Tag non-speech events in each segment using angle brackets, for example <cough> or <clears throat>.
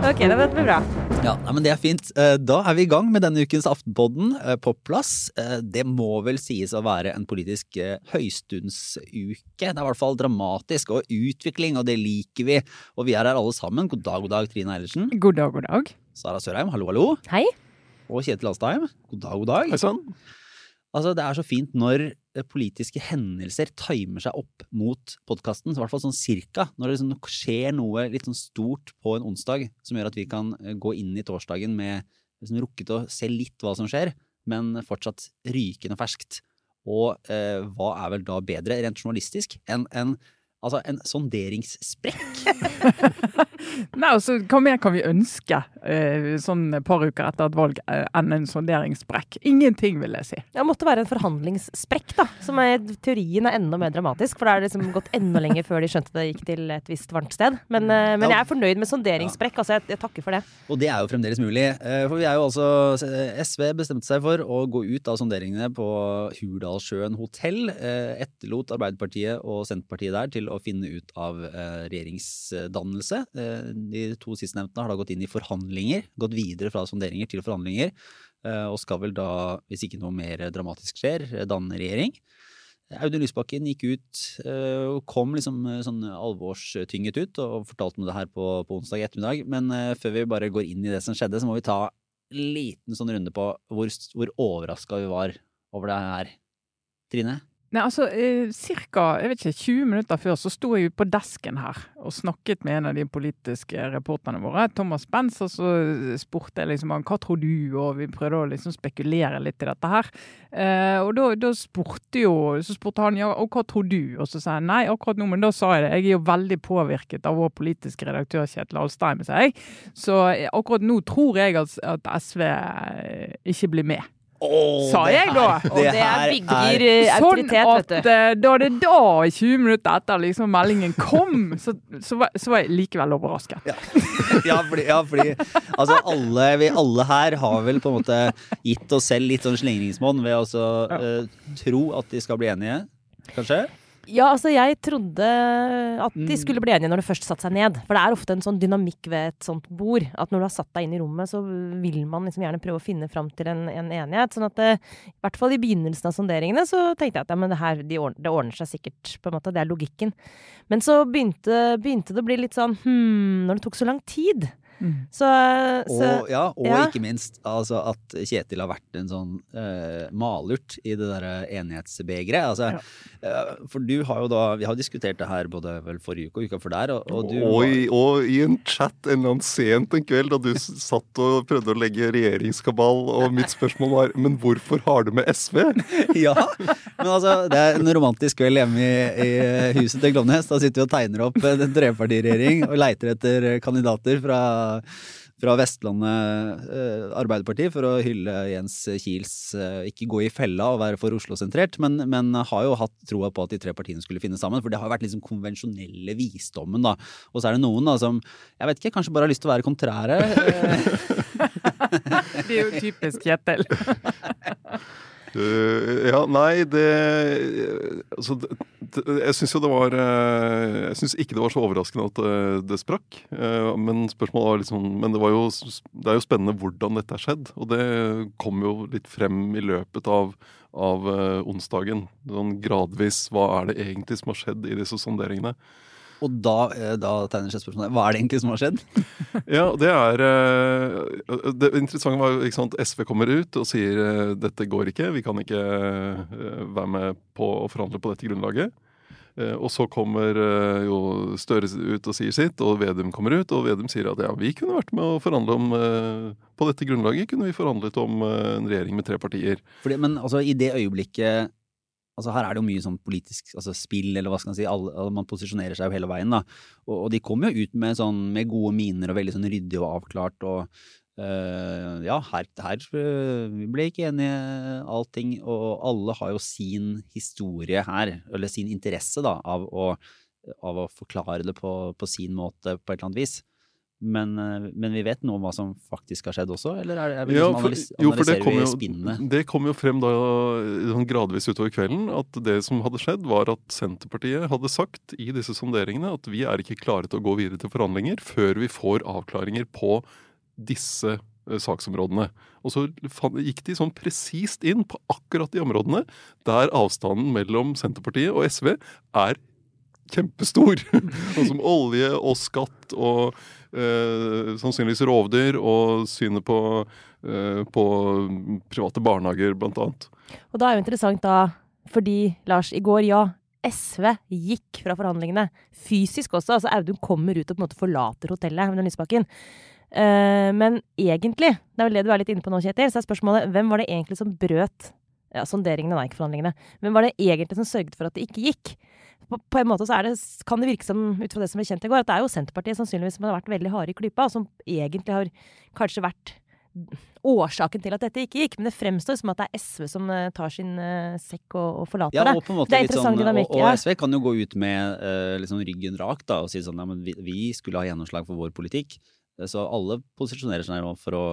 Ok, det blir bra. Ja, men Det er fint. Eh, Da er vi i gang med denne ukens Aftenpodden eh, på plass. Eh, Det må vel sies å være en politisk høystundsuke. Det er i hvert fall dramatisk og utvikling, og det liker vi. Og vi er her alle sammen. God dag, god dag, Trine Eilertsen. God dag, god dag. Sara Sørheim, hallo, hallo. Hei. Og Kjetil Alstheim, God dag, god dag. Hei sann. Altså, det er så fint når eh, politiske hendelser timer seg opp mot podkasten. I hvert fall sånn cirka. Når det liksom skjer noe litt sånn stort på en onsdag som gjør at vi kan eh, gå inn i torsdagen med liksom rukket å se litt hva som skjer, men fortsatt rykende ferskt. Og eh, hva er vel da bedre, rent journalistisk, enn en, altså en sonderingssprekk? <laughs> Nei, altså, Hva mer kan vi ønske eh, sånn et par uker etter et valg eh, enn en sonderingssprekk? Ingenting, vil jeg si. Det måtte være en forhandlingssprekk, da. Som i teorien er enda mer dramatisk. For da har det liksom gått enda lenger før de skjønte det gikk til et visst varmt sted. Men, eh, men jeg er fornøyd med sonderingssprekk. Altså, jeg, jeg takker for det. Og det er jo fremdeles mulig. For vi er jo altså SV bestemte seg for å gå ut av sonderingene på Hurdalssjøen hotell. Etterlot Arbeiderpartiet og Senterpartiet der til å finne ut av eh, regjeringsdannelse. Eh, De to sistnevnte har da gått inn i forhandlinger. Gått videre fra sonderinger til forhandlinger. eh, Og skal vel da, hvis ikke noe mer dramatisk skjer, danne regjering. Audun Lysbakken gikk ut og kom liksom sånn alvorstynget ut og fortalte om det her på, på onsdag ettermiddag. Men før vi bare går inn i det som skjedde, så må vi ta en liten sånn runde på hvor, hvor overraska vi var over det her. Trine? Nei, altså, Ca. Vet ikke, 20 minutter før så sto jeg på desken her og snakket med en av de politiske reporterne våre, Thomas og så spurte jeg liksom hva tror du, og vi prøvde å liksom spekulere litt i dette her. Eh, og da, da spurte jo, så spurte han ja, og hva tror du? Og så sa jeg nei, akkurat nå, men da sa jeg det. Jeg er jo veldig påvirket av vår politiske redaktør Kjetil Alstheim, sa jeg. Så eh, akkurat nå tror jeg at, at SV eh, ikke blir med. Sa jeg da? her- Og det her bygger eh, Sånn at vet du. eh, da det da, 20 minutter etter liksom meldingen kom, så, så, var, så var jeg likevel overrasket. <laughs> ja, fordi, ja, fordi altså alle, vi alle her har vel på en måte gitt oss selv litt sånn slingringsmonn ved å ja. uh, tro at de skal bli enige, kanskje? Ja, altså jeg trodde at de Mm. skulle bli enige når de først satte seg ned. For det er ofte en sånn dynamikk ved et sånt bord. At når du har satt deg inn i rommet, så vil man liksom gjerne prøve å finne fram til en, en enighet. Sånn at det, i hvert fall i begynnelsen av sonderingene så tenkte jeg at ja, men det her de ordner, det ordner seg sikkert. på en måte, Det er logikken. Men så begynte, begynte det å bli litt sånn hm, når det tok så lang tid. Så, så Og, ja, og ja. ikke minst altså, at Kjetil har vært en sånn uh, malurt i det derre enighetsbegeret. Altså, eh, for du har jo da Vi har diskutert det her både vel forrige uke og uka før der, og, og du Og, i- og i en chat en eller annen sent en kveld da du satt og prøvde å legge regjeringskabal, og mitt spørsmål var men hvorfor har du med SV? <laughs> Ja, men altså, det er en romantisk kveld hjemme i, i huset til Glomnes. Da sitter vi og tegner opp en trepartiregjering og leiter etter kandidater fra, fra Vestlandet eh, Arbeiderparti for å hylle Jens Kiels eh, ikke gå i fella og være for Oslo-sentrert, men, men har jo hatt troa på at de tre partiene skulle finne sammen. For det har vært liksom konvensjonelle visdommen, da. Og så er det noen da som jeg vet ikke, kanskje bare har lyst til å være kontrære. <laughs> Det er jo typisk Kjetil. <laughs> Uh, ja, nei, det Altså, jeg syns jo det var eh, Jeg syns ikke det var så overraskende at eh, det sprakk. Eh, Men spørsmålet var liksom Men det, var jo, det er jo spennende hvordan dette har skjedd. Og det kom jo litt frem i løpet av, av onsdagen. Sånn gradvis hva er det egentlig som har skjedd i disse sonderingene. Og da, eh, da tegner seg spørsmålet hva er det egentlig som har skjedd? <laughs> Ja, det er eh, Det interessante var ikke sant, SV kommer ut og sier eh, dette går ikke, vi kan ikke være med på å forhandle på dette grunnlaget. Og så kommer jo Støre ut og sier sitt, og Vedum kommer ut. Og Vedum sier at ja, vi kunne vært med å forhandle om På dette grunnlaget kunne vi forhandlet om en regjering med tre partier. Fordi, men altså, i det øyeblikket altså Her er det jo mye sånn politisk altså spill, eller hva skal man si. Alle, man posisjonerer seg jo hele veien. da. Og, og de kom jo ut med, sånn, med gode miner og veldig sånn ryddig og avklart. og Uh, ja, her, her eh, vi ble ikke enige allting, og alle har jo sin historie her, eller sin interesse da, av å, av å forklare det på, på sin måte på et eller annet vis. Men, eh, men vi vet noe om hva som faktisk har skjedd også, eller er, er vi Ja, liksom for- analys jo, for det kom jo-? Det kom jo frem da sånn gradvis utover kvelden at det som hadde skjedd, var at Senterpartiet hadde sagt i disse sonderingene at vi er ikke klare til å gå videre til forhandlinger før vi får avklaringer på disse eh, saksområdene. Og så gikk de sånn presist inn på akkurat de områdene der avstanden mellom Senterpartiet og SV er kjempestor. <laughs> Sånn som olje og skatt og eh, sannsynligvis rovdyr og synet på, eh, på private barnehager, blant annet. Og da er jo interessant da, fordi Lars, i går, ja, SV gikk fra forhandlingene. Fysisk også. altså Audun kommer ut og på en måte forlater hotellet under Lysbakken. Eh, men egentlig, det er vel det du er litt inne på nå, Kjetil, så er spørsmålet hvem var det egentlig som brøt ja, sonderingene, nei, ikke forhandlingene. Hvem var det egentlig som sørget for at det ikke gikk? På, på en måte så er det, kan det virke som, ut fra det som ble kjent i går, at det er jo Senterpartiet sannsynligvis som har vært veldig harde i klypa, og som egentlig har kanskje vært årsaken til at dette ikke gikk. Men det fremstår som at det er SV som eh, tar sin uh, sekk og, og forlater Ja, og måte Det er interessant sånn, dynamikk, og, og. SV kan jo gå ut med uh, liksom ryggen rak da, og si sånn ja, men vi, vi skulle ha gjennomslag for vår politikk. Eh, Så alle posisjonerer seg nå for å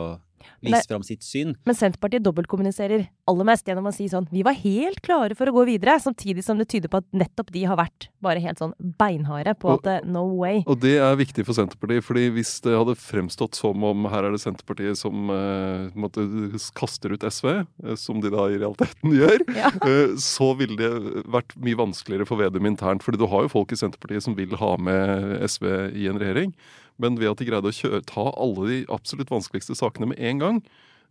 vise fram sitt syn. Men Senterpartiet dobbeltkommuniserer aller mest gjennom å si sånn Vi var helt klare for å gå videre, samtidig som det tyder på at nettopp de har vært bare helt sånn beinharde på Og- at eh, no way. Og det er viktig for Senterpartiet, fordi hvis det hadde fremstått som om her er det Senterpartiet som eh, måtte, kaster ut SV, eh, som de da i realiteten <laughs> gjør, Ja. eh, så ville det vært mye vanskeligere for Vedum internt. fordi du har jo folk i Senterpartiet som vil ha med SV i en regjering. Men ved at de greide å kjøre, ta alle de absolutt vanskeligste sakene med en gang,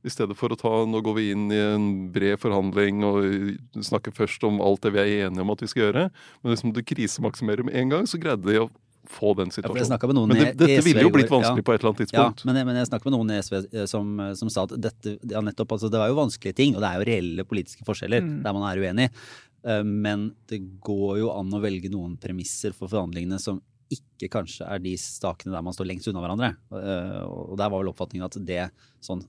i stedet for å ta nå går vi inn i en bred forhandling og snakker først om alt det vi er enige om at vi skal gjøre, men liksom du krisemaksimerer med en gang, så greide de å få den Ja, situasjonen. noen Men det, dette SV ville jo blitt vanskelig ja. på et eller annet Ja, tidspunkt. men jeg, men jeg snakket med noen i SV eh, som, som sa at dette ja, nettopp, altså, det var jo vanskelige ting, og det er jo reelle politiske forskjeller Mm. der man er uenig. Eh, Men det går jo an å velge noen premisser for forhandlingene som ikke kanskje er de stakene der man står lengst unna hverandre. Eh, Og der var vel oppfatningen at det sånn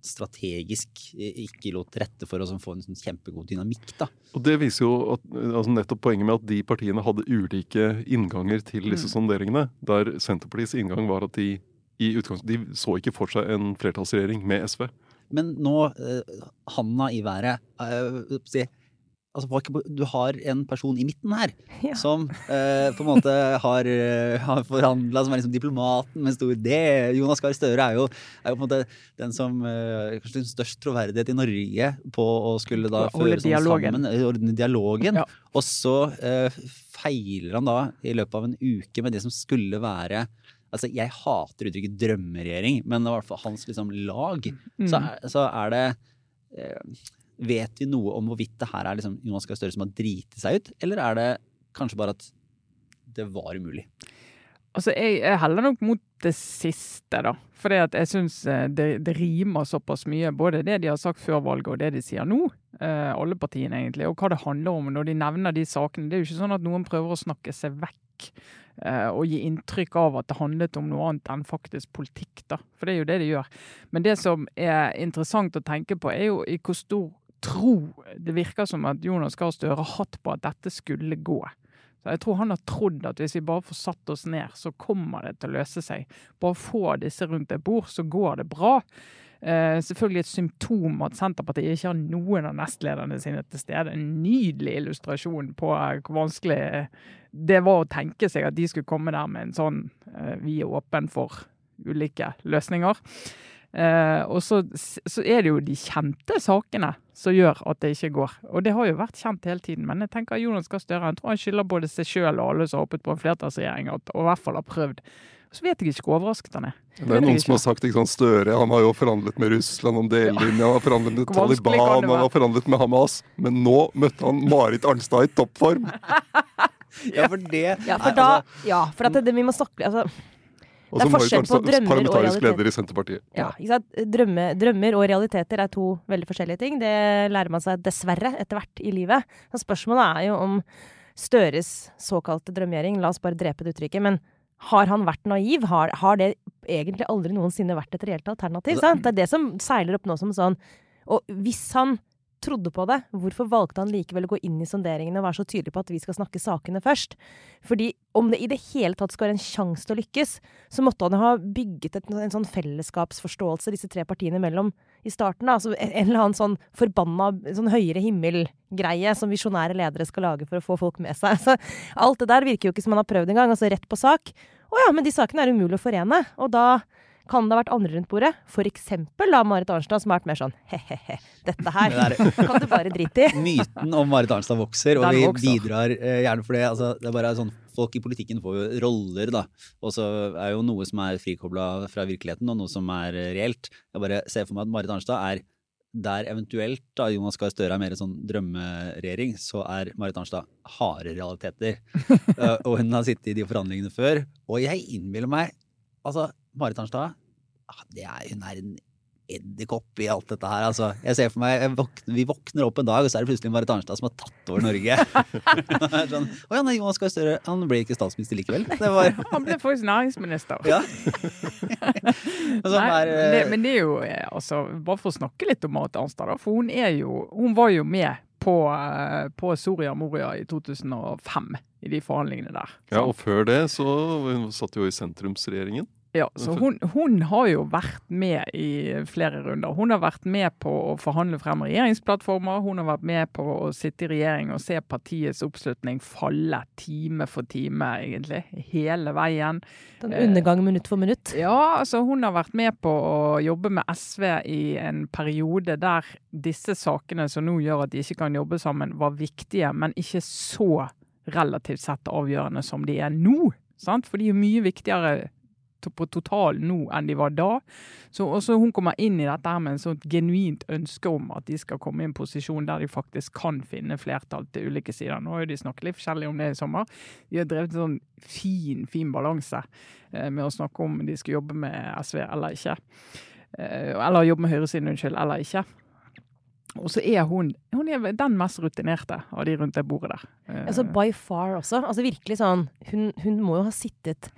strategisk ikke lå til rette for å sånn få en sånn kjempegod dynamikk, da. Og det viser jo at, altså nettopp poenget med at de partiene hadde ulike innganger til disse Mm. sonderingene. Der Senterpartiets inngang var at de i utgangs- de så ikke for seg en flertallsregjering med SV. Men nå, eh, handa i været eh, altså, Du har en person i midten her <laughs> Ja. som eh, på en måte har, uh, har forhandla, som er liksom diplomaten med stor D. Jonas Gahr Støre er jo, er jo på en måte den som eh, kanskje den størst troverdighet i Norge på å skulle da føre sånn dialogen. sammen, eh, ordne dialogen. Ja. Og så eh, feiler han da i løpet av en uke med det som skulle være Altså, jeg hater uttrykket drømmeregjering, men i hvert fall hans liksom lag. Så, Mm. er, så er det eh, Vet vi noe om hvorvidt det her er liksom Jonas Gahr Støre som har driti seg ut, eller er det kanskje bare at det var umulig? Altså, jeg, jeg heller nok mot det siste, da. For jeg syns det, det rimer såpass mye, både det de har sagt før valget og det de sier nå. Eh, alle partiene, egentlig. Og hva det handler om når de nevner de sakene. Det er jo ikke sånn at noen prøver å snakke seg vekk eh, og gi inntrykk av at det handlet om noe annet enn faktisk politikk, da. For det er jo det de gjør. Men det som er interessant å tenke på, er jo i hvor stor tro det virker som at Jonas Gahr Støre har hatt på at dette skulle gå. Så jeg tror han har trodd at hvis vi bare får satt oss ned, så kommer det til å løse seg. Bare få disse rundt et bord, så går det bra. Eh, selvfølgelig et symptom at Senterpartiet ikke har noen av nestlederne sine til stede. En nydelig illustrasjon på hvor vanskelig det var å tenke seg at de skulle komme der med en sånn eh, Vi er åpen for ulike løsninger. Eh, og så, så er det jo de kjente sakene som gjør at det ikke går. Og det har jo vært kjent hele tiden. Men jeg tenker Jonas Gahr Støre tror han skylder både seg sjøl og alle som har hoppet på en flertallsregjering, og og i hvert fall har prøvd. Så vet jeg ikke hvor overrasket han er. Det er noen som har sagt ikke sant, Støre han har jo forhandlet med Russland om delelinja, han har forhandlet med Taliban, han har forhandlet med Hamas. Men nå møtte han Marit Arnstad i toppform! <laughs> Ja, for det Ja, for da altså, Ja, for at det, det, vi må snakke altså, Og og parlamentarisk leder i Senterpartiet. Ja? Drømme, drømmer og realiteter er to veldig forskjellige ting. Det lærer man seg dessverre etter hvert i livet. Så spørsmålet er jo om Støres såkalte drømmegjøring, la oss bare drepe det uttrykket, men har han vært naiv? Har, har det egentlig aldri noensinne vært et reelt alternativ? Sant? Det er det som seiler opp nå som sånn. Og hvis han trodde på det, hvorfor valgte han likevel å gå inn i sonderingene og være så tydelig på at vi skal snakke sakene først? Fordi om det i det hele tatt skal være en sjanse til å lykkes, så måtte han ha bygget et, en sånn fellesskapsforståelse disse tre partiene imellom i starten. Da. Altså en eller annen sånn forbanna sånn høyere himmel-greie som visjonære ledere skal lage for å få folk med seg. Så alt det der virker jo ikke som han har prøvd engang. Altså rett på sak. Å ja, men de sakene er umulig å forene. Og da kan det ha vært andre rundt bordet? For eksempel da Marit Arnstad, som har vært mer sånn he-he-he, dette her <laughs> kan du bare drite i. <laughs> Myten om Marit Arnstad vokser, og vi vokser. bidrar eh, gjerne for det. Altså, det er bare sånn, Folk i politikken får jo roller, da. Og så er jo noe som er frikobla fra virkeligheten, og noe som er eh, reelt. Jeg bare ser for meg at Marit Arnstad er der eventuelt da Jonas Gahr Støre er mer sånn drømmeregjering, så er Marit Arnstad harde realiteter. uh, <laughs> og hun har sittet i de forhandlingene før. Og jeg innbiller meg Altså, Marit Arnstad det er, Hun er en edderkopp i alt dette her. Altså, jeg ser for meg, jeg våkner, Vi våkner opp en dag, og så er det plutselig Marit Arnstad som har tatt over Norge. <laughs> Sånn, Å ja, nei, Jonas Gahr Støre han ble ikke statsminister likevel. Det var, <laughs> Han ble faktisk næringsminister. ja. <laughs> altså, Nei, er, men, det, eh, men det er jo eh, altså, Bare for å snakke litt om Marit Arnstad, da. For hun er jo Hun var jo med på, eh, på Soria Moria i 2005, i de forhandlingene der. Ja, og før det så hun satt jo i sentrumsregjeringen. Ja, så hun, hun har jo vært med i flere runder. Hun har vært med på å forhandle frem regjeringsplattformer. Hun har vært med på å sitte i regjering og se partiets oppslutning falle time for time, egentlig. Hele veien. Den undergang minutt for minutt. Ja, altså hun har vært med på å jobbe med SV i en periode der disse sakene som nå gjør at de ikke kan jobbe sammen, var viktige, men ikke så relativt sett avgjørende som de er nå. Sant? For de er mye viktigere på totalen nå enn de var da. Så også hun kommer inn i dette med en sånt genuint ønske om at de skal komme i en posisjon der de faktisk kan finne flertall til ulike sider. Nå har de snakket litt forskjellig om det i sommer. De har drevet en sånn fin, fin balanse eh, med å snakke om de skal jobbe med SV eller ikke. Eh, Eller jobbe med høyresiden, unnskyld, eller ikke. Og så er hun, hun er den mest rutinerte av de rundt det bordet der. Altså by far også. Altså virkelig sånn Hun, hun må jo ha sittet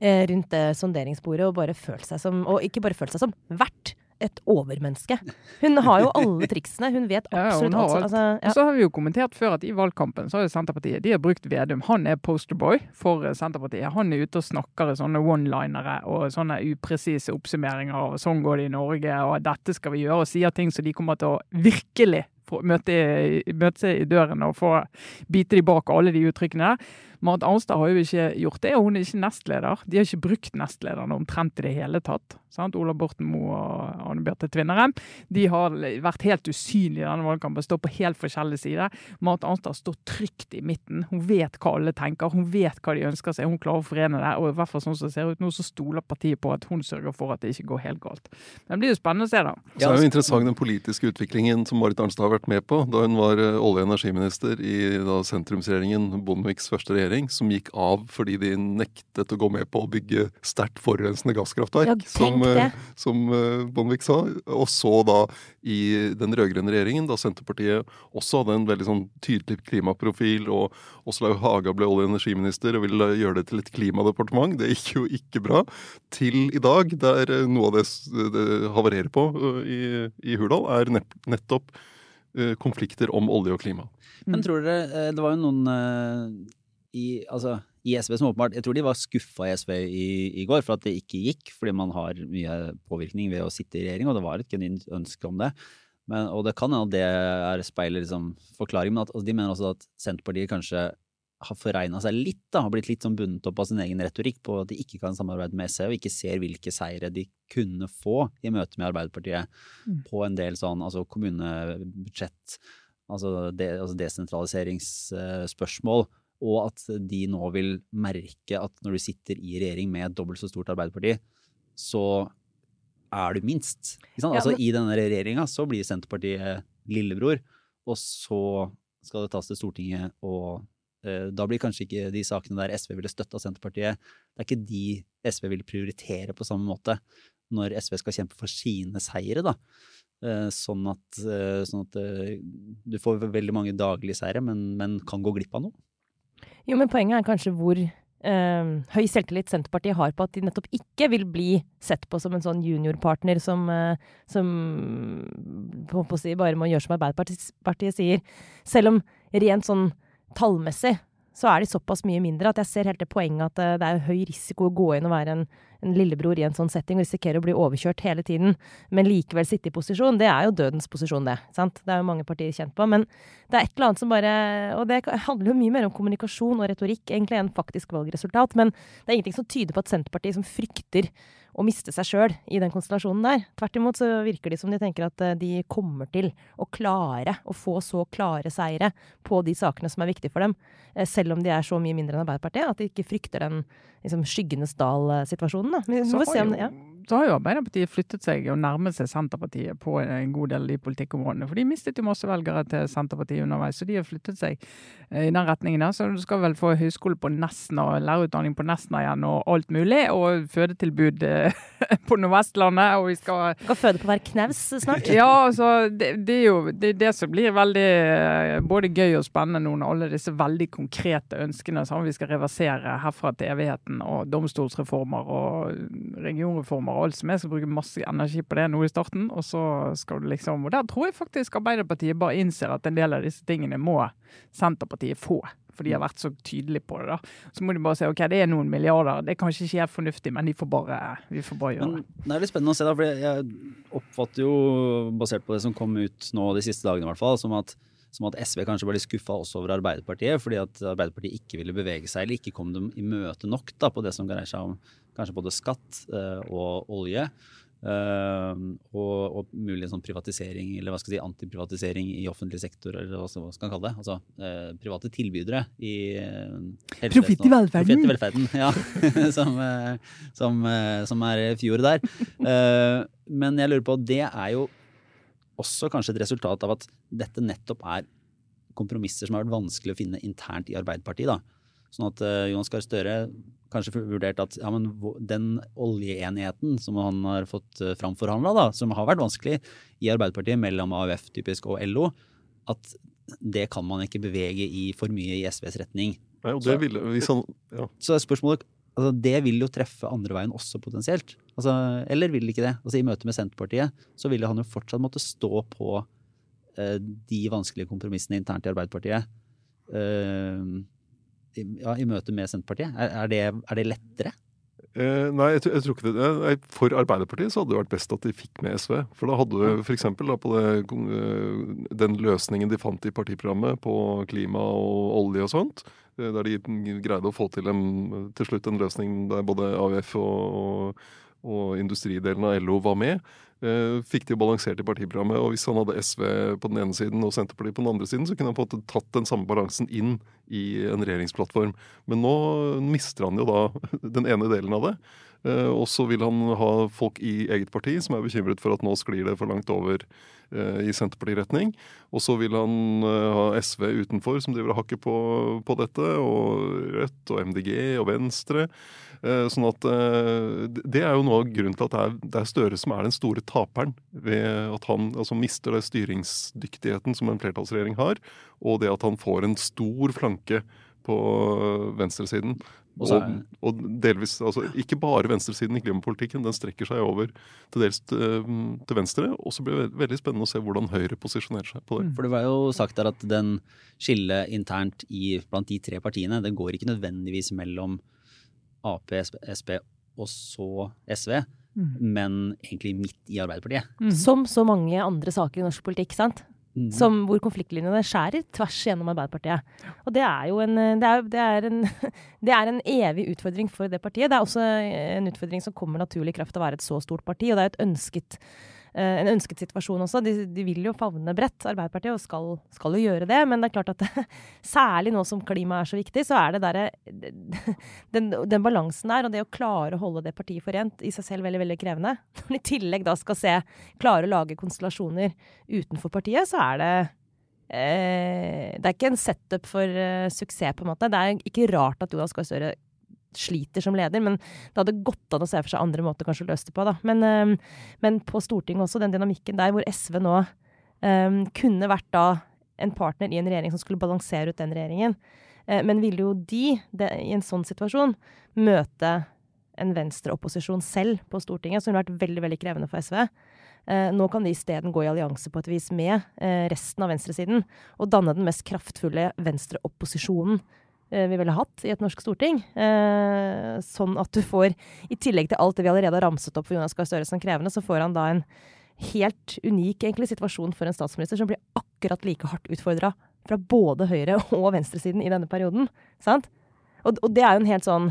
rundt det sonderingsbordet og bare følt seg som Og ikke bare følt seg som, vært et overmenneske. Hun har jo alle triksene. Hun vet absolutt <laughs> ja, hun alt. alt. Altså, Og ja. så har vi jo kommentert før at i valgkampen så har jo Senterpartiet de har brukt Vedum. Han er posterboy for eh, Senterpartiet. Han er ute og snakker i sånne one-linere og sånne upresise oppsummeringer. og Sånn går det i Norge, og dette skal vi gjøre. Og sier ting som de kommer til å virkelig møte, møte i døren og få bite de bak alle de uttrykkene der. Marit Arnstad har jo ikke gjort det, og hun er ikke nestleder. De har ikke brukt nestlederne omtrent i det hele tatt. Sant? Ola Borten Moe og Anne Bjarte Tvinnerem. De har vært helt usynlige i denne valgkampen, står på helt forskjellige sider. Marit Arnstad står trygt i midten. Hun vet hva alle tenker, hun vet hva de ønsker seg. Hun klarer å forene det. Og i hvert fall sånn som det ser ut nå, så stoler partiet på at hun sørger for at det ikke går helt galt. Det blir jo spennende å se, da. Så er jo interessant den politiske utviklingen som Marit Arnstad har vært med på da hun var eh, olje- og energiminister i da, sentrumsregjeringen, Bondeviks første regjering, som gikk av fordi de nektet å gå med på å bygge sterkt forurensende gasskraftverk, Ja, som, eh, som eh, Bondevik sa. Og så da i den rød-grønne regjeringen, da Senterpartiet også hadde en veldig sånn tydelig klimaprofil, og Åslaug Haga ble olje- og energiminister og ville gjøre det til et klimadepartement. Det gikk jo ikke bra. Til i dag, der eh, noe av det, det havarerer på i, i Hurdal, er nettopp konflikter om olje og klima. Men tror dere Det var jo noen i, altså, i SV som åpenbart Jeg tror de var skuffa i SV i, i går for at det ikke gikk, fordi man har mye påvirkning ved å sitte i regjering, og det var et genuint ønske om det. Men, og det kan hende at det er speiler liksom forklaring, men at, altså, de mener også at Senterpartiet kanskje har forregna seg litt, da, har blitt litt sånn bundet opp av sin egen retorikk på at de ikke kan samarbeide med SV, og ikke ser hvilke seire de kunne få i møte med Arbeiderpartiet Mm. på en del sånn altså kommunebudsjett, altså, de, altså desentraliseringsspørsmål, og at de nå vil merke at når du sitter i regjering med et dobbelt så stort Arbeiderparti, så er du minst. Ikke sant? Ja, altså, I denne regjeringa så blir Senterpartiet lillebror, og så skal det tas til Stortinget, og uh, da blir kanskje ikke de sakene der SV ville støtta Senterpartiet, det er ikke de SV vil prioritere på samme måte når SV skal kjempe for sine seire, da. Eh, sånn at, eh, sånn at du får veldig mange daglige seire, men, men kan gå glipp av noe. Jo, men poenget er kanskje hvor eh, høy selvtillit Senterpartiet har på at de nettopp ikke vil bli sett på som en sånn juniorpartner som, eh, som på, på si, bare må gjøre som Arbeiderpartiet sier. Selv om rent sånn tallmessig så er de såpass mye mindre at jeg ser helt det poenget at eh, det er høy risiko å gå inn og være en, en lillebror i en sånn setting og risikere å bli overkjørt hele tiden, men likevel sitte i posisjon. Det er jo dødens posisjon, det. sant? Det er jo mange partier kjent på. Men det er et eller annet som bare Og det handler jo mye mer om kommunikasjon og retorikk egentlig enn faktisk valgresultat. Men det er ingenting som tyder på at Senterpartiet som frykter å miste seg sjøl i den konstellasjonen der. Tvert imot så virker de som de tenker at eh, de kommer til å klare å få så klare seire på de sakene som er viktige for dem, eh, selv om de er så mye mindre enn Arbeiderpartiet, at de ikke frykter den liksom, skyggenes dal-situasjonen. Vi må se om det, ja. Så har jo Arbeiderpartiet flyttet seg og nærmet seg Senterpartiet på en god del av de politikkområdene. For de mistet jo masse velgere til Senterpartiet underveis, så de har flyttet seg eh, i den retningen. der. Så du skal vel få høyskole på Nesna og lærerutdanning på Nesna igjen og alt mulig. Og fødetilbud eh, <laughs> på Nordvestlandet, og vi skal Skal føde på hver knaus snart. ja, altså, det, det er jo det, det som blir veldig eh, både gøy og spennende nå, når alle disse veldig konkrete ønskene som vi skal reversere herfra til evigheten, og domstolsreformer og regionreformer alt som er, skal bruke masse energi på det nå i starten. Og så skal du liksom Og der tror jeg faktisk Arbeiderpartiet bare innser at en del av disse tingene må Senterpartiet få. For de har vært så tydelige på det. da. Så må de bare si ok, det er noen milliarder. Det er kanskje ikke helt fornuftig, men de får bare, vi får bare gjøre Men det. det er litt spennende å se, da, for jeg oppfatter jo, basert på det som kom ut nå de siste dagene, i hvert fall, som at, som at SV kanskje var litt skuffa også over Arbeiderpartiet, fordi at Arbeiderpartiet ikke ville bevege seg, eller ikke kom dem i møte nok da, på det som dreier seg om kanskje både skatt eh, og olje. eh, og, og mulig sånn privatisering, eller hva skal jeg si, antiprivatisering i offentlig sektor, eller hva skal man kalle det. Altså eh, private tilbydere i eh. Profitt i velferden. Profitt i velferden, ja. <laughs> som, som, som er fjor der. Men jeg lurer på, det er jo også kanskje et resultat av at dette nettopp er kompromisser som har vært vanskelig å finne internt i Arbeiderpartiet. da. Sånn at uh, Jonas Gahr Støre kanskje vurdert at ja, men den oljeenigheten som han har fått uh, framforhandla, som har vært vanskelig i Arbeiderpartiet mellom AUF typisk og LO, at det kan man ikke bevege i for mye i SVs retning. Nei, og det ville, hvis han, ja. Så spørsmålet altså Det vil jo treffe andre veien også potensielt. Altså, eller vil ikke det? Altså I møte med Senterpartiet så ville han jo fortsatt måtte stå på eh, de vanskelige kompromissene internt i Arbeiderpartiet. Eh, i, ja, I møte med Senterpartiet. Er, er, det, er det lettere? Eh, nei, jeg, jeg tror ikke det. Nei, For Arbeiderpartiet så hadde det vært best at de fikk med SV. For da hadde du f.eks. på det, eh, den løsningen de fant i partiprogrammet på klima og olje og sånt, eh, der de greide å få til, en, til slutt en løsning der både AUF og, og industridelen av LO var med. Eh, Fikk de balansert i partiprogrammet. Og hvis han hadde SV på den ene siden og Senterpartiet på den andre siden, så kunne han på en måte tatt den samme balansen inn i en regjeringsplattform. Men nå mister han jo da <laughs> den ene delen av det. Eh, og så vil han ha folk i eget parti som er bekymret for at nå sklir det for langt over i Senterparti-retning. Og så vil han eh, ha SV utenfor, som driver og hakker på, på dette. Og Rødt og MDG og Venstre. Eh, sånn at eh, Det er jo noe av grunnen til at det er, det er Støre som er den store taperen. Ved at han altså, mister den styringsdyktigheten som en flertallsregjering har, og det at han får en stor flanke på venstresiden. Og så Og, er- og delvis, altså Ikke bare venstresiden i klimapolitikken, den strekker seg over til dels til, til venstre. Og så blir det veldig spennende å se hvordan Høyre posisjonerer seg på det. For det var jo sagt der at den skillet internt i, blant de tre partiene, den går ikke nødvendigvis mellom Ap, SP, SP og så SV, men egentlig midt i Arbeiderpartiet. Mm. Som så mange andre saker i norsk politikk, sant? Mhm. Som, hvor konfliktlinjene skjærer tvers gjennom Arbeiderpartiet. Og det er jo en, det er, det er en, <laughs> det er en evig utfordring for det partiet. Det er også en utfordring som kommer naturlig i kraft av å være et så stort parti, og det er et ønsket, eh, en ønsket situasjon også. De, de vil jo favne bredt, Arbeiderpartiet, og skal, skal jo gjøre det. Men det er klart at <laughs> særlig nå som klimaet er så viktig, så er det derre <laughs> den, den balansen der, og det å klare å holde det partiet forent, i seg selv veldig, veldig krevende. <laughs> Når man i tillegg da skal se, klare å lage konstellasjoner utenfor partiet, så er det eh, Det er ikke en setup for uh, suksess, på en måte. Det er ikke rart at Jonas Gahr Støre sliter som leder, men det hadde gått an å se for seg andre måter kanskje å løse det på. da. Men, men på Stortinget også, den dynamikken der hvor SV nå um, kunne vært da en partner i en regjering som skulle balansere ut den regjeringen. Eh, men ville jo de, det, i en sånn situasjon, møte en venstreopposisjon selv på Stortinget, som ville vært veldig veldig krevende for SV. Eh, nå kan de isteden gå i allianse på et vis med eh, resten av venstresiden og danne den mest kraftfulle venstreopposisjonen vi ville hatt i et norsk storting. Eh, sånn at du får, i tillegg til alt det vi allerede har ramset opp for Jonas Gahr Støre som krevende, så får han da en helt unik egentlig, situasjon for en statsminister som blir akkurat like hardt utfordra fra både høyre- og venstresiden i denne perioden. Sant? Og, og det er jo en helt sånn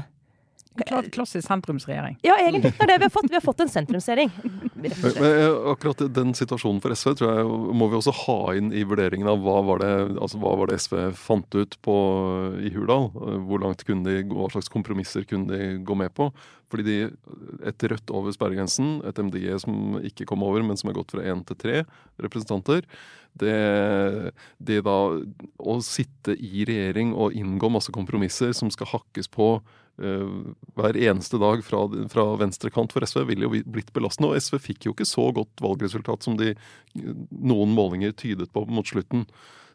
Klassisk sentrumsregjering. Ja, egentlig. Det er det vi har fått. Vi har fått en sentrumsregjering. Eh, akkurat den situasjonen for SV tror jeg må vi også ha inn i vurderingen av hva var det, altså hva var det SV fant ut på i Hurdal. Eh, Hvor langt kunne de gå, hva slags kompromisser kunne de gå med på. Fordi de, et Rødt over sperregrensen, et MDG som ikke kom over, men som er gått fra én til tre representanter, det, det da å sitte i regjering og inngå masse kompromisser som skal hakkes på hver eneste dag fra, fra venstre kant for SV, ville jo blitt belastende. Og SV fikk jo ikke så godt valgresultat som de, noen målinger tydet på mot slutten.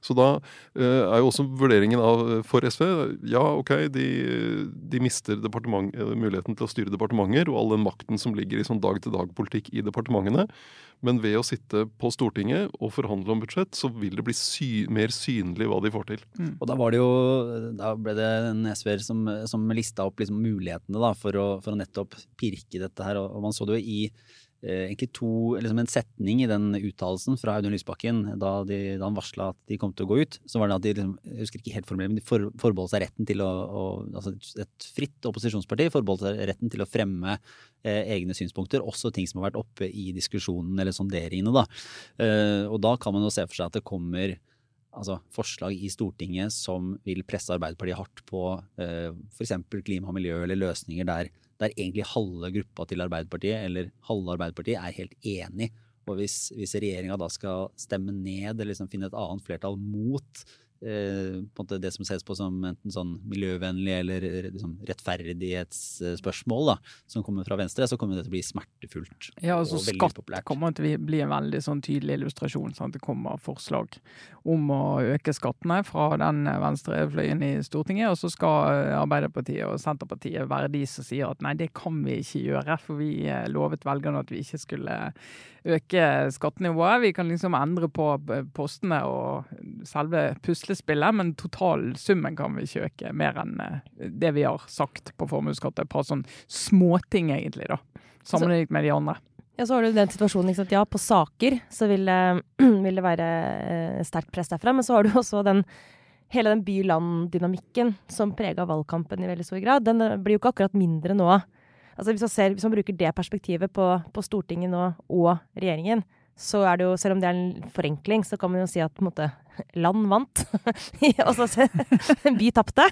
Så da eh, er jo også vurderingen av, for SV ja, ok, de, de mister eh, muligheten til å styre departementer og all den makten som ligger i sånn dag-til-dag-politikk i departementene. Men ved å sitte på Stortinget og forhandle om budsjett, så vil det bli sy mer synlig hva de får til. Og da var det jo Da ble det en SV-er som, som lista opp liksom mulighetene da, for, å, for å nettopp pirke dette her. Og, og man så det jo i eh, egentlig to, liksom en setning i den uttalelsen fra Audun Lysbakken da, de, da han varsla at de kom til å gå ut. Så var det at de liksom, jeg husker ikke helt formulert, men de for, forbeholdt seg retten til å, å altså Et fritt opposisjonsparti forbeholdt seg retten til å fremme eh, egne synspunkter, også ting som har vært oppe i diskusjonen eller sonderingene. Da. Eh, og da kan man jo se for seg at det kommer altså, forslag i Stortinget som vil presse Arbeiderpartiet hardt på eh, f.eks. klima og miljø eller løsninger der, der egentlig halve gruppa til Arbeiderpartiet eller halve Arbeiderpartiet er helt enig. Og hvis, hvis regjeringa da skal stemme ned eller liksom finne et annet flertall mot eh, det som ses på som enten sånn miljøvennlig eller liksom rettferdighetsspørsmål da, som kommer fra Venstre, så kommer det til å bli smertefullt. Ja, altså Skatt populært. kommer til å bli en veldig sånn tydelig illustrasjon. Sant? Det kommer forslag om å øke skattene fra den venstrefløyen i Stortinget, og så skal eh, Arbeiderpartiet og Senterpartiet være de som sier at nei, det kan vi ikke gjøre, for vi eh, lovet velgerne at vi ikke skulle øke skattenivået. Vi kan liksom endre på eh, postene og selve puslespillet, men totalsummen kan vi ikke øke mer enn eh, det vi har sagt på formuesskatt. Et par sånne småting, egentlig, da. Sammenlignet med de andre. Ja, så har du den situasjonen, ikke sant. Ja, på saker så vil, det- <clears throat> vil det være eh, sterkt press derfra, men så har du <laughs> også den hele den by-land-dynamikken som prega valgkampen i veldig stor grad. Den eh, blir jo ikke akkurat mindre nå. Altså hvis man, ser, hvis man bruker det perspektivet på, på Stortinget nå og regjeringen, så er det jo, selv om det er en forenkling, så kan man jo si at på en måte land vant. <laughs> og så se- by tapte.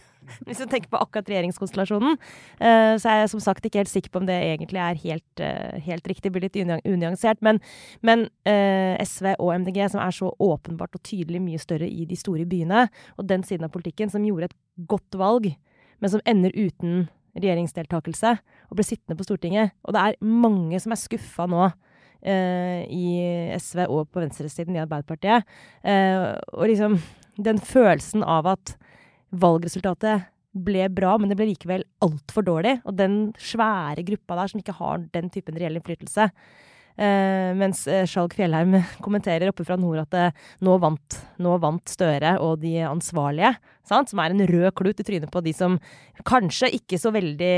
Hvis du tenker på akkurat regjeringskonstellasjonen. Eh, så er jeg som sagt ikke helt sikker på om det egentlig er helt, eh, helt riktig. Det blir litt unya- unyansert. Men, men eh, SV og MDG, som er så åpenbart og tydelig mye større i de store byene, og den siden av politikken som gjorde et godt valg, men som ender uten regjeringsdeltakelse og ble sittende på Stortinget. Og det er mange som er skuffa nå eh, i SV og på venstresiden i Arbeiderpartiet. Eh, og liksom den følelsen av at valgresultatet ble bra, men det ble likevel altfor dårlig. Og den svære gruppa der som ikke har den typen reell innflytelse. Eh, mens eh, Skjalg Fjellheim <laughs> kommenterer oppe fra nord at eh, nå, vant, vant Støre og de ansvarlige. Sant? Som er en rød klut i trynet på de som kanskje ikke så veldig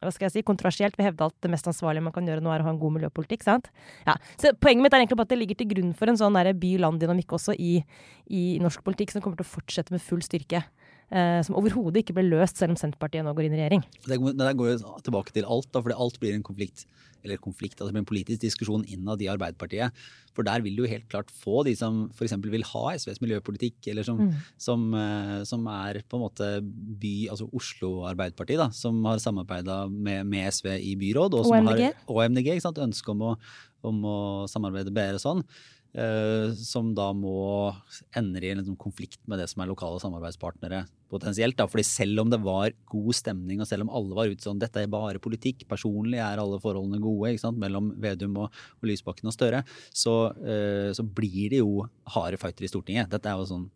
hva skal jeg si, kontroversielt vil hevde at det mest ansvarlige man kan gjøre nå, er å ha en god miljøpolitikk. sant? Ja. Så Poenget mitt er egentlig på at det ligger til grunn for en sånn by-land-dynamikk også i, i norsk politikk, som kommer til å fortsette med full styrke. Eh, som overhodet ikke ble løst, selv om Senterpartiet nå går inn i regjering. Det, det går jo tilbake til alt, da, fordi alt blir en konflikt. Eller konflikt, altså en politisk diskusjon innad i Arbeiderpartiet. For der vil du helt klart få de som f.eks. vil ha SVs miljøpolitikk, eller som, Mm. som, eh, som er på en måte by, altså Oslo Arbeiderparti, da, som har samarbeida med, med SV i byråd. Og som MDG. Har, og MDG, ikke sant, ønske om å, om å samarbeide bedre sånn. Eh, som da må ender i en liksom konflikt med det som er lokale samarbeidspartnere potensielt. Da. Fordi selv om det var god stemning, og selv om alle var ute sånn dette er bare politikk, personlig er alle forholdene gode ikke sant, mellom Vedum og, og Lysbakken og Støre, så, uh, så blir det jo harde fighter i Stortinget. Dette er jo sånn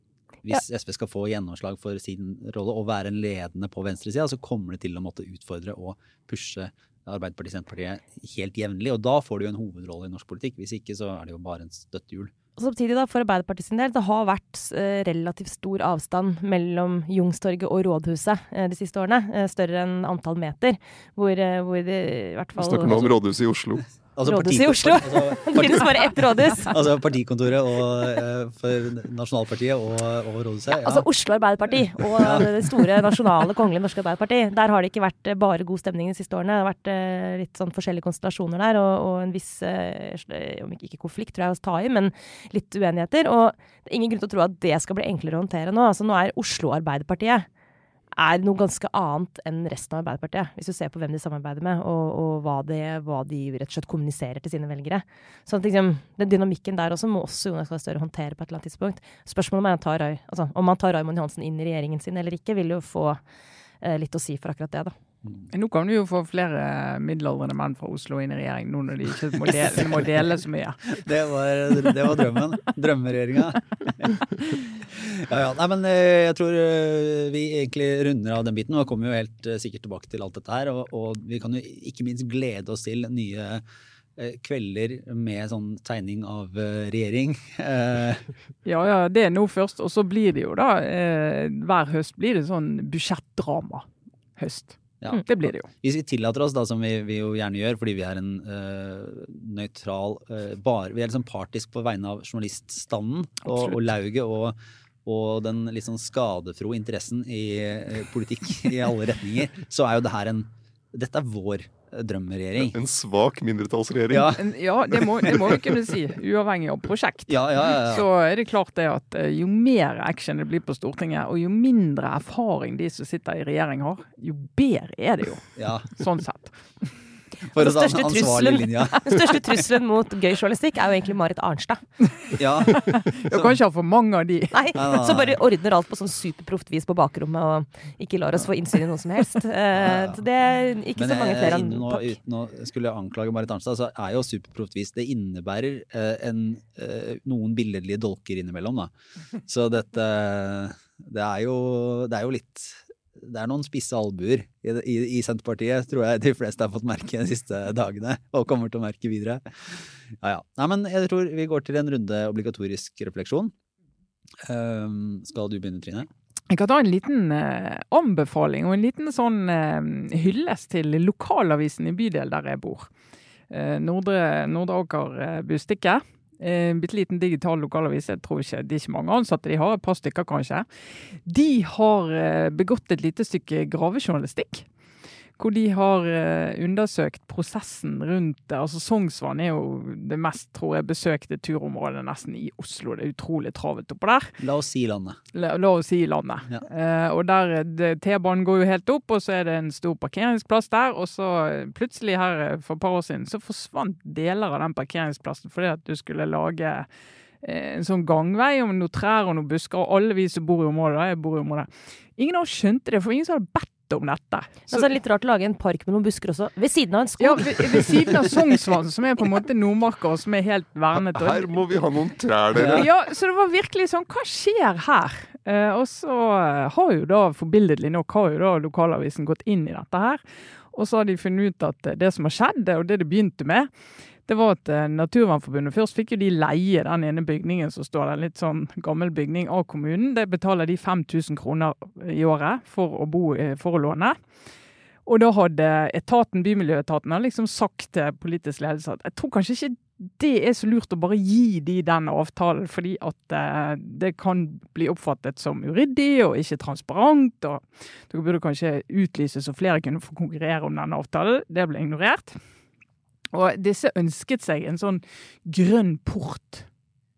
Hvis SV skal få gjennomslag for sin rolle og være en ledende på venstresida, så kommer det til å måtte utfordre og pushe Arbeiderpartiet Senterpartiet helt jevnlig. Og da får du jo en hovedrolle i norsk politikk. Hvis ikke så er det jo bare en støttehjul. Og samtidig da, for Arbeiderpartiet sin del, det har vært eh, relativt stor avstand mellom Jungstorget og Rådhuset eh, de siste årene. Eh, større enn antall meter. Hvor, hvor det i hvert Vi fall snakker nå om rådhuset i Oslo. <laughs> Altså Rådhuset i Oslo. Altså, <laughs> Det finnes bare ett rådhus. <laughs> altså partikontoret og, eh, for Nasjonalpartiet og, og rådhuset. Ja. Altså Oslo Arbeiderparti og det store nasjonale kongelige norske Arbeiderparti. Der har det ikke vært eh, bare god stemning de siste årene. Det har vært eh, litt sånn forskjellige konstellasjoner der, og, og en viss, om ikke ikke konflikt, tror jeg, å ta i, men litt uenigheter. Og det er ingen grunn til å tro at det skal bli enklere å håndtere nå. Altså Nå er Oslo Arbeiderpartiet er noe ganske annet enn resten av Arbeiderpartiet, hvis du ser på hvem de samarbeider med, og, og hva, det, hva de rett og slett kommuniserer til sine velgere. Så at liksom, den dynamikken der også må også Jonas Gahr Støre håndtere på et eller annet tidspunkt. Spørsmålet om han tar, altså, om han tar Raymond Johansen inn i regjeringen sin eller ikke, vil jo få eh, litt å si for akkurat det, da. Nå kan du jo få flere middelaldrende menn fra Oslo inn i regjering, nå når de ikke må dele, må dele så mye. <laughs> Det var, det var drømmen. Drømmeregjeringa. <laughs> Ja, ja. Nei, men eh, jeg tror eh, vi egentlig runder av den biten. Og kommer jo helt eh, sikkert tilbake til alt dette her. Og, og vi kan jo ikke minst glede oss til nye kvelder med sånn tegning av regjering. <laughs> Ja, ja, det er nå først. Og så blir det jo da, hver høst blir det sånn budsjettdrama. Høst. Ja. Det blir det jo. Hvis vi tillater oss, da, som vi, vi jo gjerne gjør, fordi vi er en uh, nøytral uh, bar, Vi er liksom partisk på vegne av journaliststanden og, og lauget og, og den litt sånn skadefro interessen i uh, politikk i alle retninger, så er jo det her en Dette er vår drømmeregjering. En svak mindretallsregjering. Ja, En- Ja, det må, det må vi kunne si. Uavhengig av prosjekt. ja, ja. ja, ja. Så er det klart det at eh, jo mer action det blir på Stortinget, og jo mindre erfaring de som sitter i regjering har, jo bedre er det jo. ja. Sånn sett. For å Den ta største den ansvarlige trusselen- linja. <laughs> Den største trusselen mot gøy journalistikk er jo egentlig Marit Arnstad. <laughs> Ja. Du kan ikke ha for mange av de. Nei, Så bare ordner alt på sånn superproft vis på bakrommet og ikke lar oss få innsyn i noe som helst. Eh, så det er ikke Men så mange flere er enn nå, takk. uten å skulle anklage Marit Arnstad, så er jo superproftvis Det innebærer eh, en, eh, noen billedlige dolker innimellom, da. <laughs> Så dette Det er jo, det er jo litt det er noen spisse albuer i, i, i Senterpartiet, tror jeg de fleste har fått merke de siste dagene. Og kommer til å merke videre. Ja, ja. Nei, men jeg tror vi går til en runde obligatorisk refleksjon. Um, skal du begynne, Trine? Jeg kan ta en liten eh, anbefaling og en liten sånn eh, hyllest til lokalavisen i bydel der jeg bor. Eh, Nordre, Nordre Aker eh, Bustikke. Eh, Bitte liten digital lokalavis. Jeg tror ikke, Det er ikke mange ansatte de har, et par stykker kanskje. De har eh, begått et lite stykke gravejournalistikk. Hvor de har eh, undersøkt prosessen rundt. Altså Sognsvann er jo det mest tror jeg, besøkte turområdet nesten i Oslo. Det er utrolig travelt oppå der. La oss si landet. La, la oss si landet. Ja. Eh, og der eh, T-banen går jo helt opp, og så er det en stor parkeringsplass der. Og så eh, plutselig her for et par år siden så forsvant deler av den parkeringsplassen fordi at du skulle lage en sånn gangvei og noen trær og noen busker, og alle vi som bor i området, jeg bor i området, ingen av oss skjønte det, for ingen som hadde bedt om dette. Så, Altså, litt rart å lage en park med noen busker også, ved siden av en skog. ja, ved, ved siden av Sognsvann, som er på en måte Nordmarka, og som er helt vernet. Her må vi ha noen trær, dere. Ja, så det var virkelig sånn, hva skjer her? Eh, og så har jo da, forbilledlig nok, har jo da lokalavisen gått inn i dette her. Og så har de funnet ut at det som har skjedd, og det det begynte med, det var at eh, Naturvernforbundet først fikk jo de leie den ene bygningen som står der, litt sånn gammel bygning av kommunen. Det betaler de 5000 kroner i året for å bo, eh, for å låne. Og da hadde etaten, Bymiljøetaten liksom sagt til politisk ledelse at jeg tror kanskje ikke det er så lurt å bare gi de den avtalen, fordi at eh, det kan bli oppfattet som uryddig og ikke transparent. og Dere burde kanskje utlyse så flere kunne få konkurrere om denne avtalen. Det ble ignorert. Og disse ønsket seg en sånn grønn port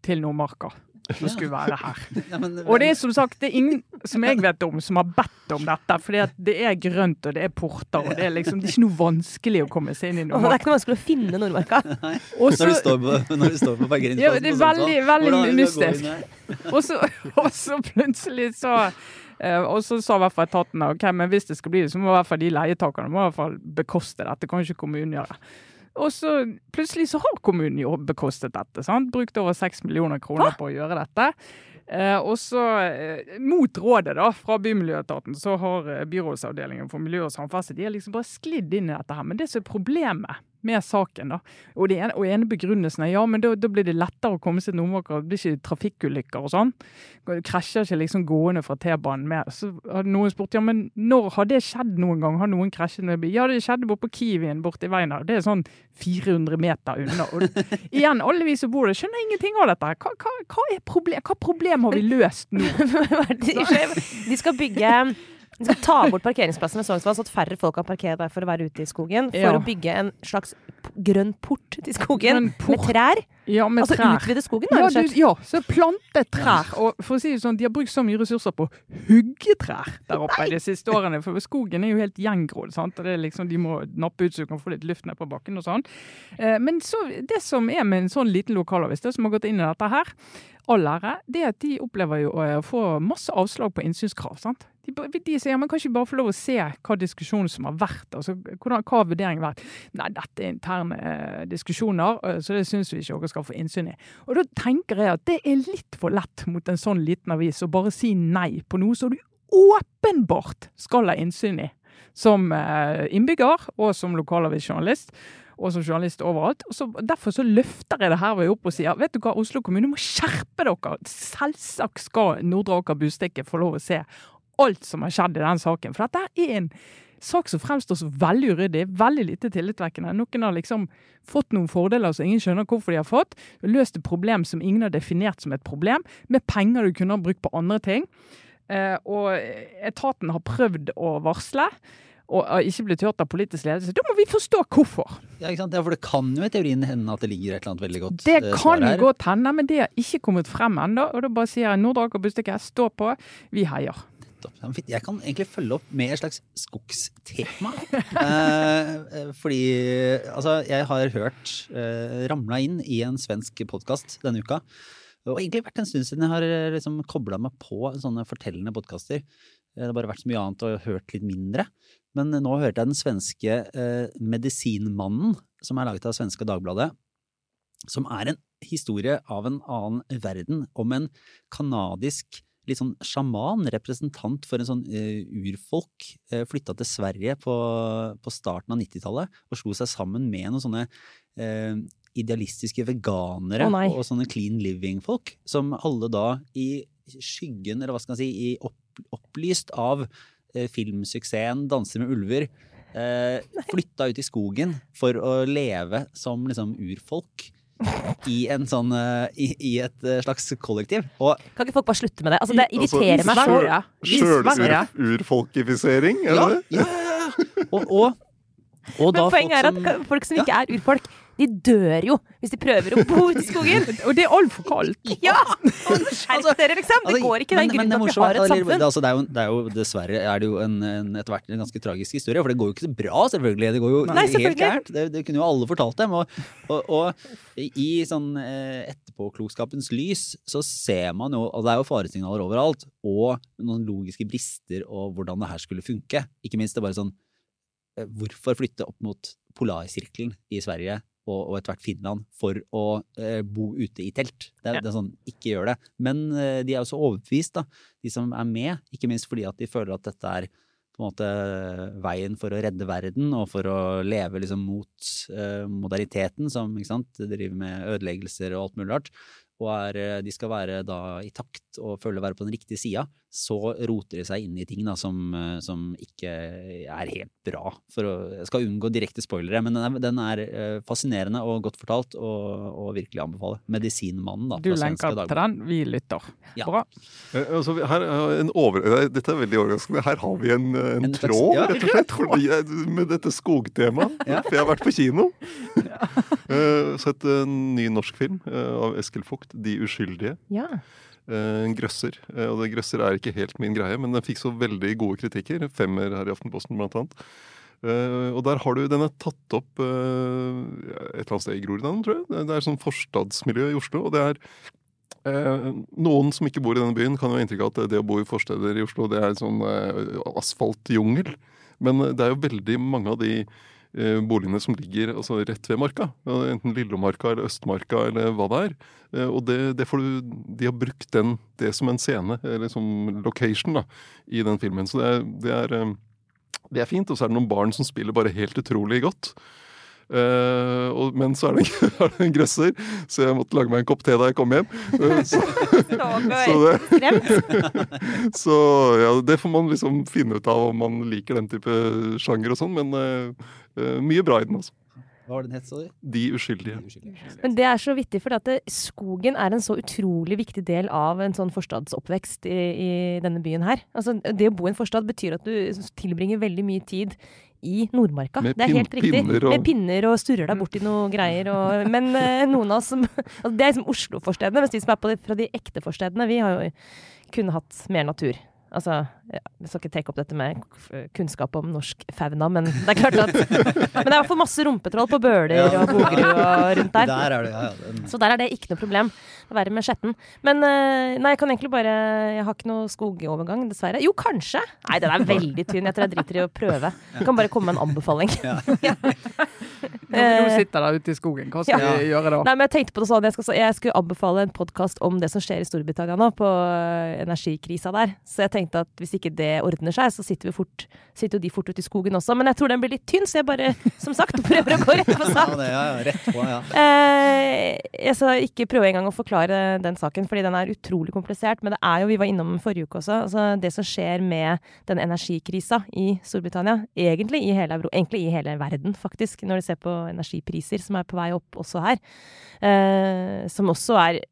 til Nordmarka. Som skulle være her. <laughs> Og det er som sagt det er ingen som jeg vet om som har bedt om dette. For det er grønt og det er porter og det er liksom det er ikke noe vanskelig å komme seg inn i Nordmarka. det er ikke noe vanskelig å finne Nordmarka. <laughs> Og Når du står på, når du står på Ja, det er veldig- veldig det gå mystisk. <laughs> Og så, og så plutselig så Uh, Og så sa i hvert fall etaten ok, men hvis det skal bli det, så må i hvert fall de leietakerne må i hvert fall bekoste dette. kan ikke kommunen gjøre. Og så plutselig så har kommunen jo bekostet dette. sant? Brukt over seks millioner kroner på å gjøre dette. Eh, og så, eh, Mot rådet da, fra Bymiljøetaten, så har eh, byrådsavdelingen for miljø og samferdsel de har liksom bare sklidd inn i dette. her, Men det som er problemet med saken, da, og, det ene, og ene begrunnelsen er ja, men da, da blir det lettere å komme seg til Nordmarka. Det blir ikke trafikkulykker og sånn. Krasjer ikke liksom gående fra T-banen med. Så hadde noen spurt ja, men når har det skjedd noen gang? Har noen krasjet med bil? Ja, det skjedde borte på Kiwien borti veien her. Det er sånn 400 meter unna. Og <laughs> igjen, alle vi som bor der, skjønner ingenting av dette. Hva, hva, hva problem, hva problem har vi løst nå? <laughs> De skal bygge de skal ta bort parkeringsplassen ved Sognsvann, så at færre folk kan parkere der for å være ute i skogen. For Ja. å bygge en slags grønn port til skogen port. med trær. Ja, med Altså trær. utvide skogen, da, Ja, du, ja, så plante trær. Og for å si det sånn, De har brukt så mye ressurser på å hugge trær der oppe de siste årene. For skogen er jo helt gjengrodd. sant? Og det er liksom, De må nappe ut så du kan få litt luft ned på bakken og sånn. Eh, men så, det som er med en sånn liten lokalavis, det som har gått inn i dette her, all ære, det er at de opplever jo å få masse avslag på innsynskrav. sant? De, de sier men kan ikke bare få lov å se hva diskusjonen som har vært, altså hvordan, hva har vurderingen vært. Nei, dette er interne eh, diskusjoner, eh, så det syns vi ikke dere skal få innsyn i. Og da tenker jeg at det er litt for lett mot en sånn liten avis å bare si nei på noe som du åpenbart skal ha innsyn i. Som eh, innbygger og som lokalavisjournalist. Og som journalist overalt. Og så, derfor så løfter jeg det her opp og sier vet du hva, Oslo kommune må skjerpe dere. Selvsagt skal Nordre Aker Bustikke få lov å se alt som har skjedd i den saken. For dette er en sak som fremstår så veldig uryddig, veldig lite tillitvekkende. Noen har liksom fått noen fordeler som ingen skjønner hvorfor de har fått. Løst et problem som ingen har definert som et problem, med penger du kunne ha brukt på andre ting. Eh, og etaten har prøvd å varsle, og ikke blitt hørt av politisk ledelse. Da må vi forstå hvorfor. Ja, ikke sant? ja, for det kan jo i teorien hende at det ligger et eller annet veldig godt Det eh, kan jo her. godt hende, men det har ikke kommet frem ennå. Og da bare sier jeg Nordre Aker Bustikke, stå på, vi heier. Nettopp. Jeg kan egentlig følge opp med et slags skogstema. eh, eh, fordi altså, jeg har hørt eh, ramla inn i en svensk podkast denne uka. Og egentlig vært en stund siden jeg har eh, liksom, kobla meg på sånne fortellende podkaster. Det har bare vært så mye annet og hørt litt mindre. Men nå hørte jeg den svenske eh, Medisinmannen, som er laget av svenske Dagbladet. Som er en historie av en annen verden, om en kanadisk litt sånn sjaman, representant for en sånn uh, urfolk, uh, flytta til Sverige på, på starten av 90-tallet og slo seg sammen med noen sånne uh, idealistiske veganere oh, og sånne clean living-folk, som alle da i skyggen, eller hva skal man si, i opp, opplyst av eh, filmsuksessen 'Danser med ulver', eh, flytta ut i skogen for å leve som liksom urfolk. I, en sånn, eh, i, I et eh, slags kollektiv. Og Kan ikke folk bare slutte med det? Altså, det Altså, meg så. Sverige. I Sjølurfolkifisering, er ja, det det? ja, ja, ja. Og, og, Men poenget er at som folk som ikke er urfolk, de dør jo hvis de prøver å bo ute i skogen. <laughs> Og det er altfor kaldt. <laughs> Ja! Skjerp dere, liksom! Det Altså, går ikke den men- men grunnen til at vi har et er- samfunn. det, altså, det, er jo, det er jo dessverre er det jo en, en, etter hvert en ganske tragisk historie, for det går jo ikke så bra, selvfølgelig. Det går jo Nei, helt gærent. Det, det kunne jo alle fortalt dem. Og, og, og i sånn eh, etterpåklokskapens lys så ser man jo Og det er jo faresignaler overalt, og noen logiske brister og hvordan det her skulle funke. Ikke minst det er bare sånn Hvorfor flytte opp mot polarsirkelen i Sverige og, og etter hvert Finland for å eh, bo ute i telt? Det, Ja. det er sånn, ikke gjør det. Men eh, de er jo så overbevist, da, de som er med. Ikke minst fordi at de føler at dette er på en måte veien for å redde verden, og for å leve liksom mot eh, moderniteten, som ikke sant, driver med ødeleggelser og alt mulig rart. Og er, eh, de skal være da i takt og føle å være på den riktige sida, så roter de seg inn i ting da som, eh, som ikke er helt bra. For å, jeg skal unngå direkte spoilere, men den er, den er eh, fascinerende og godt fortalt, og, og virkelig anbefale. Medisinmannen, da. Du lenker til den, vi lytter. Ja. Bra. Altså, her, er en over, dette er veldig overraskende. Her har vi en, en, En slags- tråd, ja, rett og slett, fordi, jeg- med dette skogtemaet. Ja. For jeg har vært på kino. <laughs> Eh, Sett en ny norsk film eh, av Eskil Vogt, 'De uskyldige'. Ja. Eh, En grøsser. Og det grøsser er ikke helt min greie, men den fikk så veldig gode kritikker. Femmer her i Aftenposten, blant annet. Uh, og der har du, Den er tatt opp uh, et eller annet sted i Groruddalen, tror jeg. Det er sånn forstadsmiljø i Oslo. og det er uh, Noen som ikke bor i denne byen, kan jo ha inntrykk av at det å bo i forsteder i Oslo, det er sånn asfaltjungel. Men det er jo veldig mange av de boligene som ligger altså, rett ved marka. Enten Lillomarka eller Østmarka eller hva det er. Eh, og det, det du, de har brukt den, det som en scene, eller som location, da, i den filmen. Så det er, det er, eh, det er fint. Og så er det noen barn som spiller bare helt utrolig godt. Uh, og, men så er det, <laughs> er det, en grøsser, så jeg måtte lage meg en kopp te da jeg kom hjem. Uh, så, <laughs> <laughs> så, det, så, ja, det får man liksom finne ut av om man liker den type sjanger og sånn, men uh, mye bra i den, altså. Hva var den het, sa du? De uskyldige. Men det er så vittig, for skogen er en så utrolig viktig del av en sånn forstadsoppvekst i, i denne byen her. Altså, det å bo i en forstad betyr at du tilbringer veldig mye tid i Nordmarka. Med det er helt riktig. pinner og- Med pinner og sturrer deg borti noe greier. Og, <laughs> men eh, noen av oss som altså Det er liksom Oslo-forstedene. Mens de som er på de, fra de ekte forstedene, vi har jo kunne hatt mer natur. Altså, ja, Jeg skal ikke take opp dette med kunnskap om norsk fauna, men det er klart at <laughs> Men det er i hvert fall masse rumpetroll på Bøler Ja. og Bogerud og rundt der. Der er det, ja, ja. Så der er det ikke noe problem. Det er verre med Skjetten. Men eh, nei, jeg kan egentlig bare Jeg har ikke noe skogovergang, dessverre. Jo, kanskje! Nei, den er veldig tynn. Jeg tror jeg driter i å prøve. Jeg kan bare komme med en anbefaling. Ja. <laughs> nå sitter der ute i skogen, hva skal Ja. vi gjøre da? Nei, men Jeg tenkte på det sånn, jeg, skal, jeg skulle anbefale en podkast om det som skjer i Storbritannia nå, på eh, energikrisa der. Så jeg tenkte at hvis ikke det ordner seg, så sitter, vi fort, sitter jo de fort ute i skogen også. Men jeg tror den blir litt tynn, så jeg bare, som sagt, <laughs> prøver å gå rett på sak. ja, ja, rett på, ja. Eh, jeg skal ikke prøve engang å forklare den saken, fordi den er utrolig komplisert. Men det er jo, vi var innom forrige uke også, altså det som skjer med den energikrisa i Storbritannia. Egentlig i hele, Euro egentlig i hele verden, faktisk, når du ser på energipriser som er på vei opp også her. Eh, som også er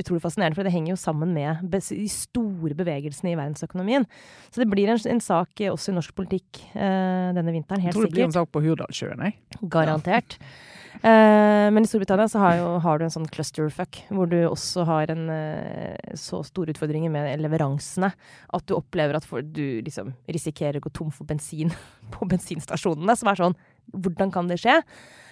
utrolig fascinerende, for det henger jo sammen med de store bevegelsene i verdensøkonomien. Så det blir en, en sak eh, også i norsk politikk eh, denne vinteren, Jeg helt tror det blir en sak på Hurdalssjøen, jeg. Garantert. Eh, men i Storbritannia så har, jo, har du en sånn clusterfuck, hvor du også har en uh, så store utfordringer med leveransene at du opplever at for, du liksom risikerer å gå tom for bensin <laughs> på bensinstasjonene. Som er sånn Hvordan kan det skje?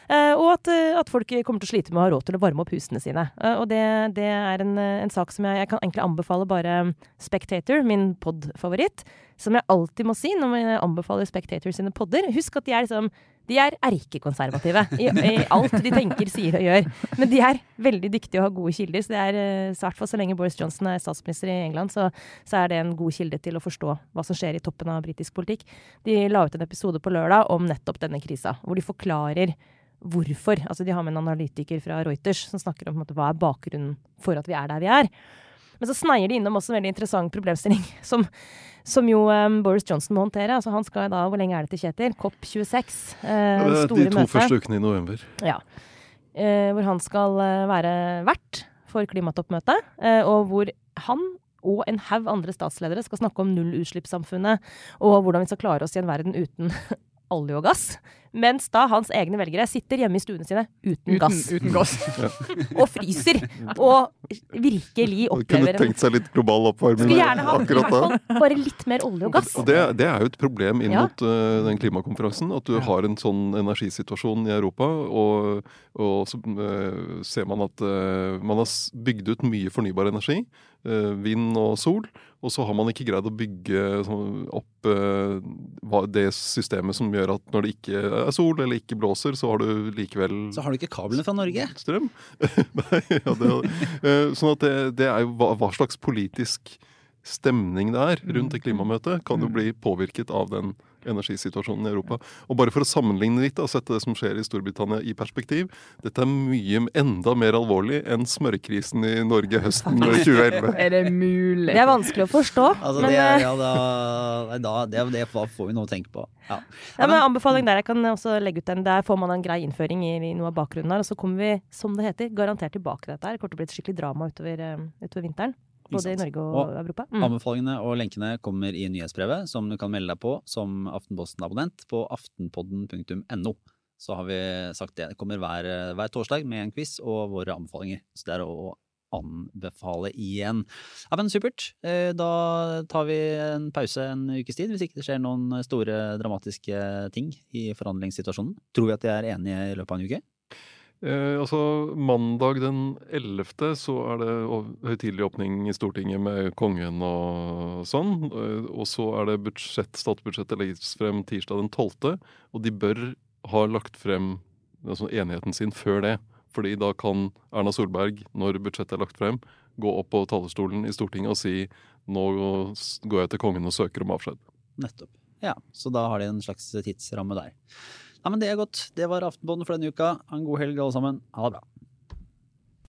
Eh, og at, eh, at folk kommer til å slite med å ha råd til å varme opp husene sine. Eh, og det, det er en, en sak som jeg, jeg kan egentlig anbefale bare Spectator, min pod-favoritt. Som jeg alltid må si når jeg anbefaler Spectator sine podder. Husk at de er liksom de er erkekonservative i, i alt de tenker, sier og gjør. Men de er veldig dyktige og har gode kilder. Så det er, svært for så lenge Boris Johnson er statsminister i England, så, så er det en god kilde til å forstå hva som skjer i toppen av britisk politikk. De la ut en episode på lørdag om nettopp denne krisa, hvor de forklarer hvorfor. Altså De har med en analytiker fra Reuters som snakker om måte, hva er bakgrunnen for at vi er der vi er. Men så sneier de innom også en veldig interessant problemstilling, <laughs> som, som jo um, Boris Johnson må håndtere. Altså Han skal da, hvor lenge er det til Kjetil? COP26. Eh, Ja, det er de to møte. første ukene i november. Ja. Eh, hvor han skal eh, være vert for klimatoppmøtet, eh, og hvor han og en haug andre statsledere skal snakke om nullutslippssamfunnet og hvordan vi skal klare oss i en verden uten <laughs> olje og gass. Mens da hans egne velgere sitter hjemme i stuene sine uten, Uten, gass. uten gass. <laughs> Og fryser. Og virkelig opplever kunne tenkt seg litt global oppvarming Skulle gjerne ha i akkurat hvert da. fall bare litt mer olje og gass. Og det, det er jo et problem inn Ja. mot eh, den klimakonferansen. At du har en sånn energisituasjon i Europa. Og, og så uh, ser man at uh, man har bygd ut mye fornybar energi. vind og sol. Og så har man ikke greid å bygge sånn, opp det systemet som gjør at når det ikke er sol eller ikke blåser, så har du likevel Så har du ikke kablene fra Norge. strøm. <laughs> Nei, ja, det, eh, sånn at det, det er jo hva, hva slags politisk stemning det er rundt det klimamøtet, kan jo bli påvirket av den energisituasjonen i Europa. Og bare for å sammenligne litt og sette det som skjer i Storbritannia i perspektiv, dette er mye enda mer alvorlig enn smørkrisen i Norge høsten <laughs> 2011. Er det mulig? Det er vanskelig å forstå. Altså, men det, er, eh, ja, da, da, det, det får vi noe å tenke på. Ja. Ja, men anbefaling der, jeg kan også legge ut den. Der får man en grei innføring i, i noe av bakgrunnen her. Og så kommer vi, som det heter, garantert tilbake til dette her. Det kommer til å bli et skikkelig drama utover, eh, utover vinteren. Både i Norge og, Og Europa. Mm. Anbefalingene og lenkene kommer i nyhetsbrevet, som du kan melde deg på som Aftenposten-abonnent på aftenpodden.no. Så har vi sagt det. Det kommer hver, hver torsdag med en quiz og våre anbefalinger. Så det er å anbefale igjen. Ja, men supert. Eh, Da tar vi en pause en ukes tid, hvis ikke det skjer noen store dramatiske ting i forhandlingssituasjonen. Tror vi at de er enige i løpet av en uke? Eh, altså, Mandag den 11. så er det høytidelig åpning i Stortinget med kongen og sånn. Eh, og så er det budsjett, statsbudsjettet legges frem tirsdag den 12., og de bør ha lagt frem altså enigheten sin før det. Fordi da kan Erna Solberg, når budsjettet er lagt frem, gå opp på talerstolen i Stortinget og si nå går jeg til kongen og søker om avskjed. Nettopp. Ja, så da har de en slags tidsramme der. Nei, men Det er godt. Det var Aftenpåden for denne uka. Ha en god helg alle sammen. Ha det bra.